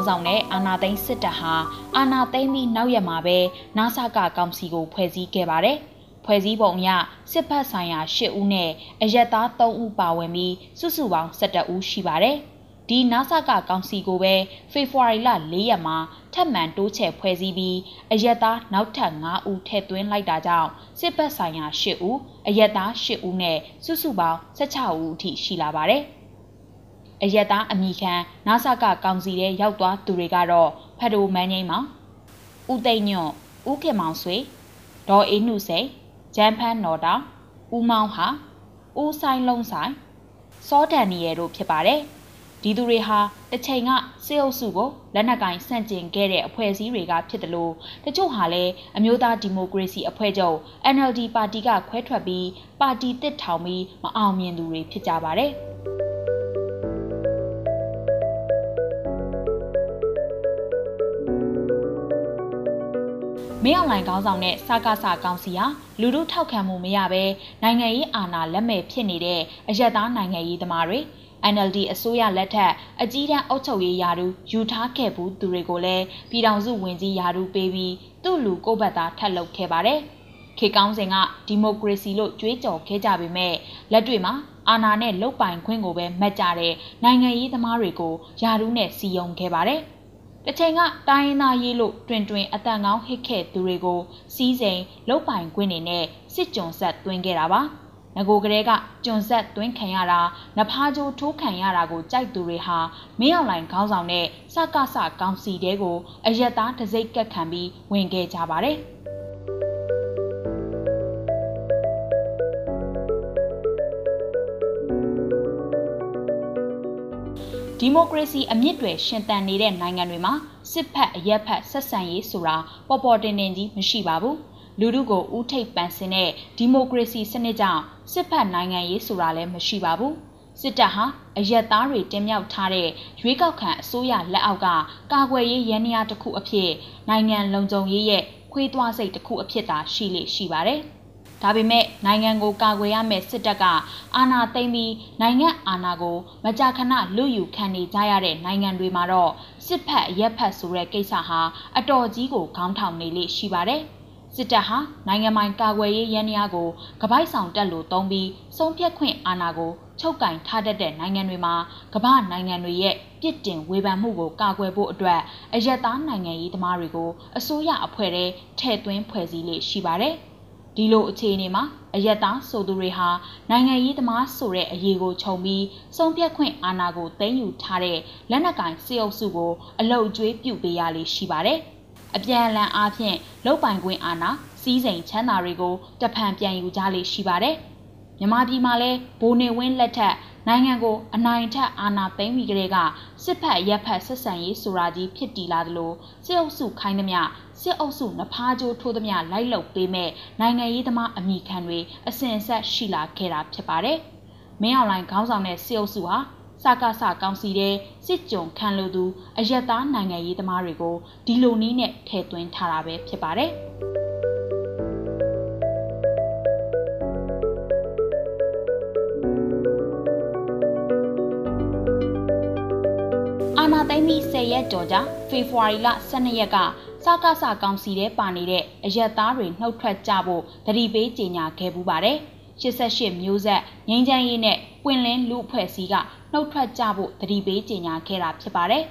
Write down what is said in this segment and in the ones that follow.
င်းဆောင်တဲ့အာနာသိန်းစစ်တပ်ဟာအာနာသိန်းပြီးနောက်ရက်မှာပဲနာဆာကကောင်စီကိုဖွဲ့စည်းခဲ့ပါတယ်။ဖွဲ့စည်းပုံအရစစ်ဖက်ဆိုင်ရာ၈ဦးနဲ့အရက်သား၃ဦးပါဝင်ပြီးစုစုပေါင်း၁၁ဦးရှိပါတယ်။ဒီနာဆာကကောင်စီကိုပဲဖေဖော်ဝါရီလ၄ရက်မှာထပ်မံတိုးချဲ့ဖွဲ့စည်းပြီးအရက်သားနောက်ထပ်9ဦးထည့်သွင်းလိုက်တာကြောင့်စစ်ဘက်ဆိုင်ရာ10ဦးအရက်သား10ဦးနဲ့စုစုပေါင်း16ဦးအထိရှိလာပါတယ်။ အရက်သားအမိခံနာဆကကောင်စီထဲရောက်သွားသူတွေကတော့ဖတ်တိုမန်းငိမ့်မောင်ဦးသိမ့်ညွန့်ဦးခင်မောင်ဆွေဒေါ်အေးနှုစိန်ဂျမ်ဖန်းနော်တောင်ဦးမောင်ဟာဦးဆိုင်လုံးဆိုင်စောဒန်နီရဲတို့ဖြစ်ပါတယ်ဒီသူတွေဟာတစ်ချိန်ကစေအုပ်စုကိုလက်နက်ကင်ဆန့်ကျင်ခဲ့တဲ့အဖွဲ့အစည်းတွေကဖြစ်တယ်လို့တချို့ဟာလည်းအမျိုးသားဒီမိုကရေစီအဖွဲ့ချုပ် NLD ပါတီကခွဲထွက်ပြီးပါတီတစ်ထောင်ပြီးမအောင်မြင်သူတွေဖြစ်ကြပါတယ်။ မင်းအောင်လှိုင်ခေါင်းဆောင်တဲ့စကားစကောင်စီဟာလူထုထောက်ခံမှုမရဘဲနိုင်ငံရေးအာဏာလက်မဲ့ဖြစ်နေတဲ့အယက်သားနိုင်ငံရေးသမားတွေ NLD အစိုးရလက်ထက်အကြီးတန်းအုပ်ချုပ်ရေးယာရုယူထားခဲ့ဘူးသူတွေကိုလည်းပြည်ထောင်စုဝင်ကြီးယာရုပေးပြီးသူ့လူကိုဘတ်သားထပ်လုပ်ခဲ့ပါတယ်။ခေကောင်းစဉ်ကဒီမိုကရေစီလို့ကြွေးကြော်ခဲ့ကြပေမဲ့လက်တွေ့မှာအာဏာနဲ့လုတ်ပိုင်ခွင့်ကိုပဲမက်ကြတဲ့နိုင်ငံရေးသမားတွေကိုယာရုနဲ့စီယုံခဲ့ပါတယ်။ တစ်ချိန်ကတိုင်းရင်းသားရေးလို့တွင်တွင်အတန်ကောင်းဟစ်ခဲ့သူတွေကိုစီးစိမ်လုတ်ပိုင်ခွင့်နေနဲ့စစ်ကြုံဆက်သွင်းခဲ့တာပါငကိုကလေးကကြုံဆက်သွင်းခံရတာနဖားကြိုးထိုးခံရတာကိုကြိုက်သူတွေဟာမင်းအောင်လှိုင်ခေါင်းဆောင်တဲ့စကစကောင်စီတဲကိုအယက်သားတစိ့ကက်ခံပြီးဝင်ခဲ့ကြပါတယ်။ ဒီမိုကရေစီအမြင့်တွေရှင်သန်နေတဲ့နိုင်ငံတွေမှာစစ်ဖက်အရက်ဖက်ဆက်ဆံရေးဆိုတာပေါ်ပေါ်တင်တင်ကြီးမရှိပါဘူးလူထုကိုဥထိပ်ပန်ဆင်တဲ့ဒီမိုကရေစီစနစ်ကြောင့်စစ်ဖက်နိုင်ငံရေးဆိုတာလည်းမရှိပါဘူးစစ်တပ်ဟာအရက်သားတွေတင်မြှောက်ထားတဲ့ရွေးကောက်ခံအစိုးရလက်အောက်ကကာကွယ်ရေးရန်ရာတစ်ခုအဖြစ်နိုင်ငံလုံခြုံရေးရဲ့ခွေးသွားစိတ်တစ်ခုအဖြစ်သာရှိလေရှိပါတယ်။ ဒါပေမဲ့နိုင်ငံကိုကာကွယ်ရမယ့်စစ်တပ်ကအာဏာသိမ်းပြီးနိုင်ငံအာဏာကိုမကြာခဏလွတ်ယူခံနေကြရတဲ့နိုင်ငံတွေမှာတော့စစ်ဖက်ရက်ဖက်ဆိုတဲ့ကိစ္စဟာအတော်ကြီးကိုခေါင်းထောင်နေလိရှိပါတယ်။စစ်တပ်ဟာနိုင်ငံပိုင်ကာကွယ်ရေးရန်ရာကိုကပိုက်ဆောင်တက်လို့တုံးပြီးဆုံးဖြတ်ခွင့်အာဏာကိုချုပ်ကင်ထားတတ်တဲ့နိုင်ငံတွေမှာကမ္ဘာနိုင်ငံတွေရဲ့ပြစ်တင်ဝေဖန်မှုကိုကာကွယ်ဖို့အတွက်အယက်သားနိုင်ငံရေးသမားတွေကိုအစိုးရအဖွဲ့ထဲထည့်သွင်းဖွဲ့စည်းလေးရှိပါတယ်။ ဒီလိုအခြေအနေမှာအယက်သားဆိုသူတွေဟာနိုင်ငံရေးသမားဆိုတဲ့အရေးကိုခြုံပြီးစုံပြက်ခွင့်အာဏာကိုသိမ်းယူထားတဲ့လက်နက်ကင်စစ်အုပ်စုကိုအလုတ်ကျွေးပြုတ်ပေးရလေရှိပါတယ်။အပြန်အလှန်အားဖြင့်လုတ်ပိုင်ခွင့်အာဏာစီးစိမ်ချမ်းသာတွေကိုတဖန်ပြန်ယူကြလေရှိပါတယ်။မြန်မာပြည်မှာလဲဘိုးနေဝင်းလက်ထက် နိုင်ငံကိုအနိုင်ထက်အာဏာသိမ်းပြီးကလေးကစစ်ဖက်ရက်ဖက်ဆက်ဆံရေးဆိုတာကြီးဖြစ်တည်လာသလိုစစ်အုပ်စုခိုင်းသမျှစစ်အုပ်စုနဖားကြိုးထိုးသမျှလိုက်လုပ်ပေးမဲ့နိုင်ငံရေးသမားအမိခံတွေအစဉ်အဆက်ရှိလာခဲ့တာဖြစ်ပါတယ်။မင်းအောင်လှိုင်ခေါင်းဆောင်တဲ့စစ်အုပ်စုဟာစကားစကောင်စီတဲ့စစ်ကြုံခံလို့သူအယက်သားနိုင်ငံရေးသမားတွေကိုဒီလိုနည်းနဲ့ထည့်သွင်းထားတာပဲဖြစ်ပါတယ်။ နာသိမ့်ပြီး10ရက်ကျော်ကြာဖေဖော်ဝါရီလ12ရက်ကစကားစကောင်စီထဲပါနေတဲ့အရက်သားတွေနှုတ်ထွက်ကြဖို့တတိပေးကြေညာခဲ့ပူပါတယ်88မျိုးဆက်ငင်းချမ်းရေးနဲ့ပွင့်လင်းလူအဖွဲ့စည်းကနှုတ်ထွက်ကြဖို့တတိပေးကြေညာခဲ့တာဖြစ်ပါတယ်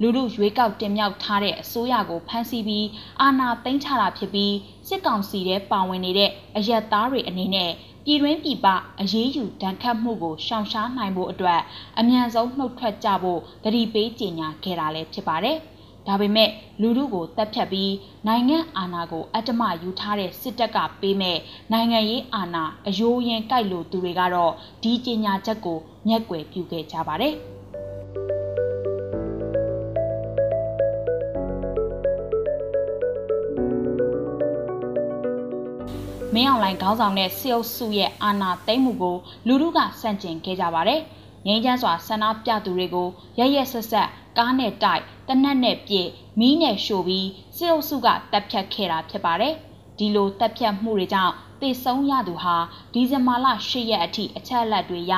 လူလူရွေးကောက်တင်မြှောက်ထားတဲ့အစိုးရကိုဖမ်းဆီးပြီးအာဏာသိမ်းချတာဖြစ်ပြီးစစ်ကောင်စီထဲပါဝင်နေတဲ့အရက်သားတွေအနေနဲ့ ပြည်တွင်းပြည်ပအရေးယူဒဏ်ခတ်မှုကိုရှောင်ရှားနိုင်ဖို့အတွက်အမြန်ဆုံးနှုတ်ထွက်ကြဖို့တတိပေးကြေညာခဲ့တာလည်းဖြစ်ပါတယ်။ဒါပေမဲ့လူထုကိုတပ်ဖြတ်ပြီးနိုင်ငံအာဏာကိုအတ္တမယူထားတဲ့စစ်တပ်ကပေးမဲ့နိုင်ငံရေးအာဏာအယိုးရင်ကြိုက်လို့သူတွေကတော့ဒီကြေညာချက်ကိုမျက်ကွယ်ပြုခဲ့ကြပါတယ်။ မင်းအောင်လှိုင်ခေါင်းဆောင်တဲ့စစ်အုပ်စုရဲ့အာဏာသိမ်းမှုကိုလူထုကစန့်ကျင်ခဲ့ကြပါတယ်။ငြိမ်းချမ်းစွာဆန္ဒပြသူတွေကိုရရက်ဆက်ဆက်ကားနဲ့တိုက်တနက်နဲ့ပြည့်မီးနဲ့ရှို့ပြီးစစ်အုပ်စုကတပ်ဖြတ်ခဲ့တာဖြစ်ပါတယ်။ဒီလိုတပ်ဖြတ်မှုတွေကြောင့်တေဆုံးရသူဟာဒီဇင်ဘာလ10ရက်အထိအချက်အလက်တွေရ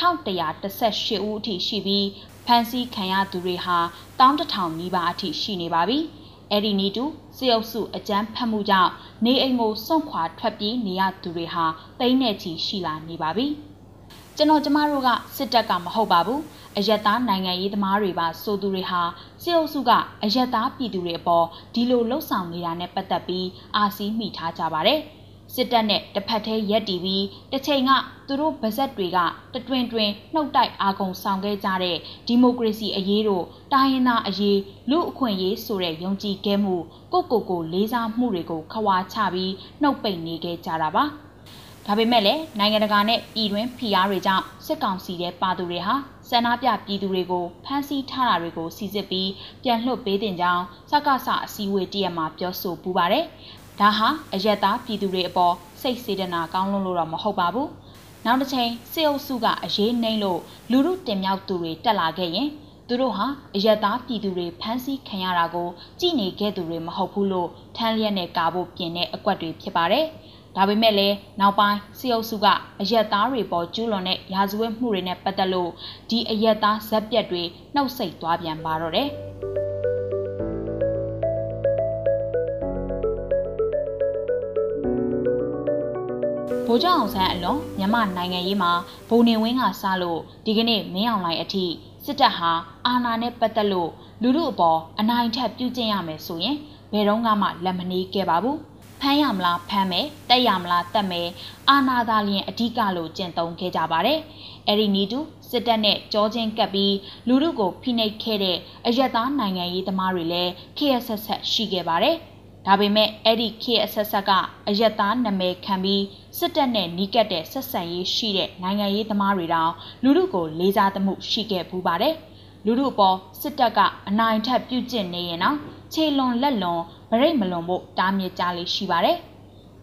1118ဦးအထိရှိပြီးဖဖမ်းဆီးခံရသူတွေဟာတောင်းတထောင်နီးပါးအထိရှိနေပါပြီ။ အဲ့ဒီနီတူစေအုပ်စုအကြမ်းဖက်မှုကြောင့်နေအိမ်ကိုစွန့်ခွာထွက်ပြေးနေရသူတွေဟာတိမ့်နဲ့ချီရှိလာနေပါပြီ။ကျွန်တော်ကျမတို့ကစစ်တပ်ကမဟုတ်ပါဘူး။အယက်သားနိုင်ငံရေးသမားတွေပါဆိုသူတွေဟာစေအုပ်စုကအယက်သားပြည်သူတွေအပေါ်ဒီလိုလှုပ်ဆောင်နေတာနဲ့ပတ်သက်ပြီးအာစီးမိထားကြပါတယ်။ စစ်တပ်နဲ့တစ်ဖက်သေးရက်တီပြီးတစ်ချိန်ကသူတို့ဗဇက်တွေကတတွင်တွင်နှုတ်တိုက်အာကုန်ဆောင်ခဲ့ကြတဲ့ဒီမိုကရေစီအရေးတို့တိုင်းရင်းသားအရေးလူအခွင့်အရေးဆိုတဲ့ယုံကြည်ခဲ့မှုကိုကိုကိုလေးစားမှုတွေကိုခွာချပြီးနှုတ်ပိတ်နေခဲ့ကြတာပါဒါပေမဲ့လည်းနိုင်ငံတကာနဲ့ပြည်တွင်းဖိအားတွေကြောင့်စစ်ကောင်စီရဲ့ပါသူတွေဟာဆန္ဒပြပြည်သူတွေကိုဖမ်းဆီးထားတာတွေကိုစီစစ်ပြီးပြန်လွှတ်ပေးတင်ကြောင်းစကားဆအစည်းအဝေးတရက်မှာပြောဆိုပူပါတယ် ဒါဟာအယက်သားပြည်သူတွေအပေါ်စိတ်စေတနာကောင်းလွန်းလို့တော့မဟုတ်ပါဘူး။နောက်တစ်ချိန်စေအုပ်စုကအရေးနှိမ့်လို့လူမှုတင်မြောက်သူတွေတက်လာခဲ့ရင်သူတို့ဟာအယက်သားပြည်သူတွေဖမ်းဆီးခံရတာကိုကြည်နေခဲ့သူတွေမဟုတ်ဘူးလို့ထမ်းလျက်နဲ့ကာဖို့ပြင်တဲ့အကွက်တွေဖြစ်ပါတယ်။ဒါပေမဲ့လည်းနောက်ပိုင်းစေအုပ်စုကအယက်သားတွေပေါ်ကျူးလွန်တဲ့ရာဇဝတ်မှုတွေနဲ့ပတ်သက်လို့ဒီအယက်သားဇက်ပြက်တွေနှုတ်ဆက်သွားပြန်ပါတော့တယ်။ ဗိုလ်ချုပ်အောင်ဆန်းအလွန်မြန်မာနိုင်ငံရေးမှာဗိုလ်နေဝင်းကစလို့ဒီကနေ့မင်းအောင်လှိုင်အထိစစ်တပ်ဟာအာဏာနဲ့ပတ်သက်လို့လူလူအပေါ်အနိုင်ထက်ပြုကျင့်ရမယ်ဆိုရင်ဘယ်တော့မှလက်မနှီးခဲ့ပါဘူးဖမ်းရမလားဖမ်းမယ်တက်ရမလားတက်မယ်အာဏာသာလျင်အဓိကလို့ကျင့်သုံးခဲ့ကြပါတယ်အဲ့ဒီနီတူစစ်တပ်နဲ့ကြောချင်းကပ်ပြီးလူလူကိုဖိနှိပ်ခဲ့တဲ့အယက်သားနိုင်ငံရေးသမားတွေလည်းခေတ်ဆက်ဆက်ရှိခဲ့ပါတယ် ဒါပေမဲ့အဲ့ဒီခေတ်အဆက်ဆက်ကအယက်သားနာမည်ခံပြီးစစ်တပ်နဲ့နီးကပ်တဲ့ဆက်ဆံရေးရှိတဲ့နိုင်ငံရေးသမားတွေတောင်လူလူကိုလေးစားသမှုရှိခဲ့ပူပါတယ်လူလူအပေါ်စစ်တပ်ကအနိုင်ထက်ပြုကျင့်နေရင်တော့ခြေလွန်လက်လွန်ဗရိတ်မလွန်ဖို့တားမြစ်ကြလေးရှိပါတယ်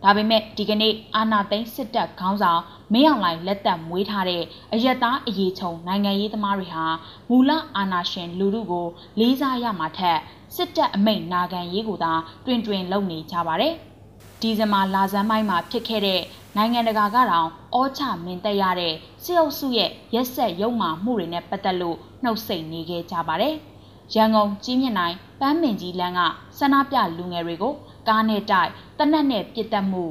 ဒါပေမဲ့ဒီကနေ့အာနာသိန်းစစ်တပ်ခေါင်းဆောင်မင်းအောင်လှိုင်လက်သက်မွေးထားတဲ့အယက်သားအရေးချုံနိုင်ငံရေးသမားတွေဟာမူလအာဏာရှင်လူလူကိုလေးစားရမှာထက် စစ်တပ်အမိန့်နာခံရေးကိုသာတွင်တွင်လုပ်နေကြပါတယ်။ဒီဇင်ဘာလာဇန်ပိုင်းမှာဖြစ်ခဲ့တဲ့နိုင်ငံတကာကတောင်အောချမင်းတက်ရတဲ့စစ်အုပ်စုရဲ့ရက်ဆက်ရုံမာမှုတွေနဲ့ပတ်သက်လို့နှုတ်ဆက်နေခဲ့ကြပါတယ်။ရန်ကုန်ကြီးမြင့်နိုင်ပန်းမင်ကြီးလမ်းကဆန္ဒပြလူငယ်တွေကိုကားနဲ့တိုက်တနက်နဲ့ပစ်တက်မှု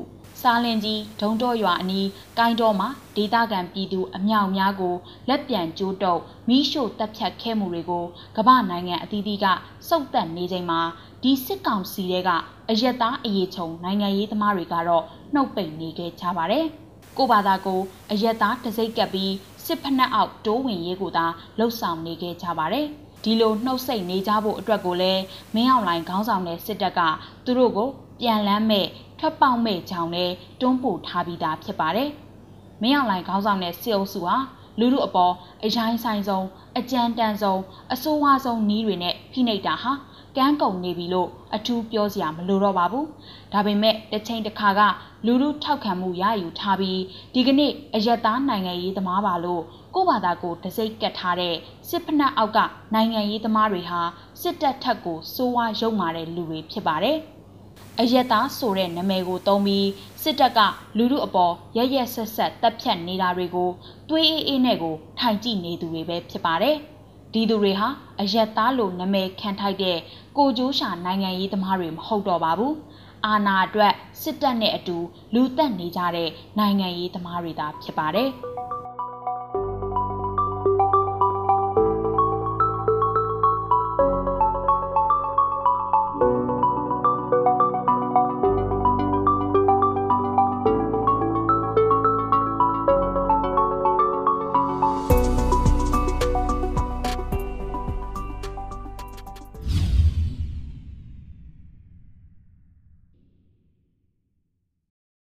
စားလင်ကြီးဒုံတော်ရွာအနီးကိုင်းတော်မှာဒေသခံပြည်သူအမြောက်များကိုလက်ပြန်ကျိုးတုပ်မိရှို့တပ်ဖြတ်ခဲ့မှုတွေကိုကမ္ဘာနိုင်ငံအသီးသီးကစုပ်တက်နေချိန်မှာဒီစစ်ကောင်စီတွေကအယက်သားအရေးချုံနိုင်ငံရေးသမားတွေကတော့နှုတ်ပိတ်နေခဲ့ကြပါတယ်။ကိုဘာသာကိုအယက်သားတစိမ့်ကပ်ပြီးစစ်ဖက်နှက်အောက်တိုးဝင်ရေးကိုသာလှုပ်ဆောင်နေခဲ့ကြပါတယ်။ဒီလိုနှုတ်ဆက်နေကြဖို့အတွက်ကိုလည်းမင်းအောင်လှိုင်ခေါင်းဆောင်တဲ့စစ်တပ်ကသူတို့ကိုပြန်လန်းမဲ့ ထွက်ပေါက်မဲ့ကြောင်နဲ့တွန်းပို့ထားပြီးသားဖြစ်ပါတယ်။မင်းအောင်လှိုင်ခေါင်းဆောင်တဲ့စစ်အုပ်စုဟာလူလူအပေါ်အရိုင်းဆိုင်ဆုံးအကြမ်းတမ်းဆုံးအဆိုးဝါးဆုံးနီးတွေနဲ့ဖိနှိပ်တာဟာကန်းကုန်နေပြီလို့အထူးပြောစရာမလိုတော့ပါဘူး။ဒါပေမဲ့တစ်ချိန်တစ်ခါကလူလူထောက်ခံမှုရယူထားပြီးဒီကနေ့အယက်သားနိုင်ငံရေးသမားပါလို့ကိုဘာသာကိုတစိမ့်ကတ်ထားတဲ့စစ်ဖက်နှက်အောက်ကနိုင်ငံရေးသမားတွေဟာစစ်တပ်ထက်ကိုစိုးဝါရုံမာတဲ့လူတွေဖြစ်ပါတယ်။ အယက်သားဆိုတဲ့နာမည်ကိုသုံးပြီးစစ်တပ်ကလူလူအပေါ်ရရက်ဆက်ဆက်တပ်ဖြတ်နေတာတွေကိုတွေးအေးအေးနဲ့ကိုထိုင်ကြည့်နေသူတွေပဲဖြစ်ပါတယ်။ဒီသူတွေဟာအယက်သားလို့နာမည်ခံထိုက်တဲ့ကိုကျိုးရှာနိုင်ငံရေးသမားတွေမဟုတ်တော့ပါဘူး။အာဏာအတွက်စစ်တပ်နဲ့အတူလူသက်နေကြတဲ့နိုင်ငံရေးသမားတွေသာဖြစ်ပါတယ်။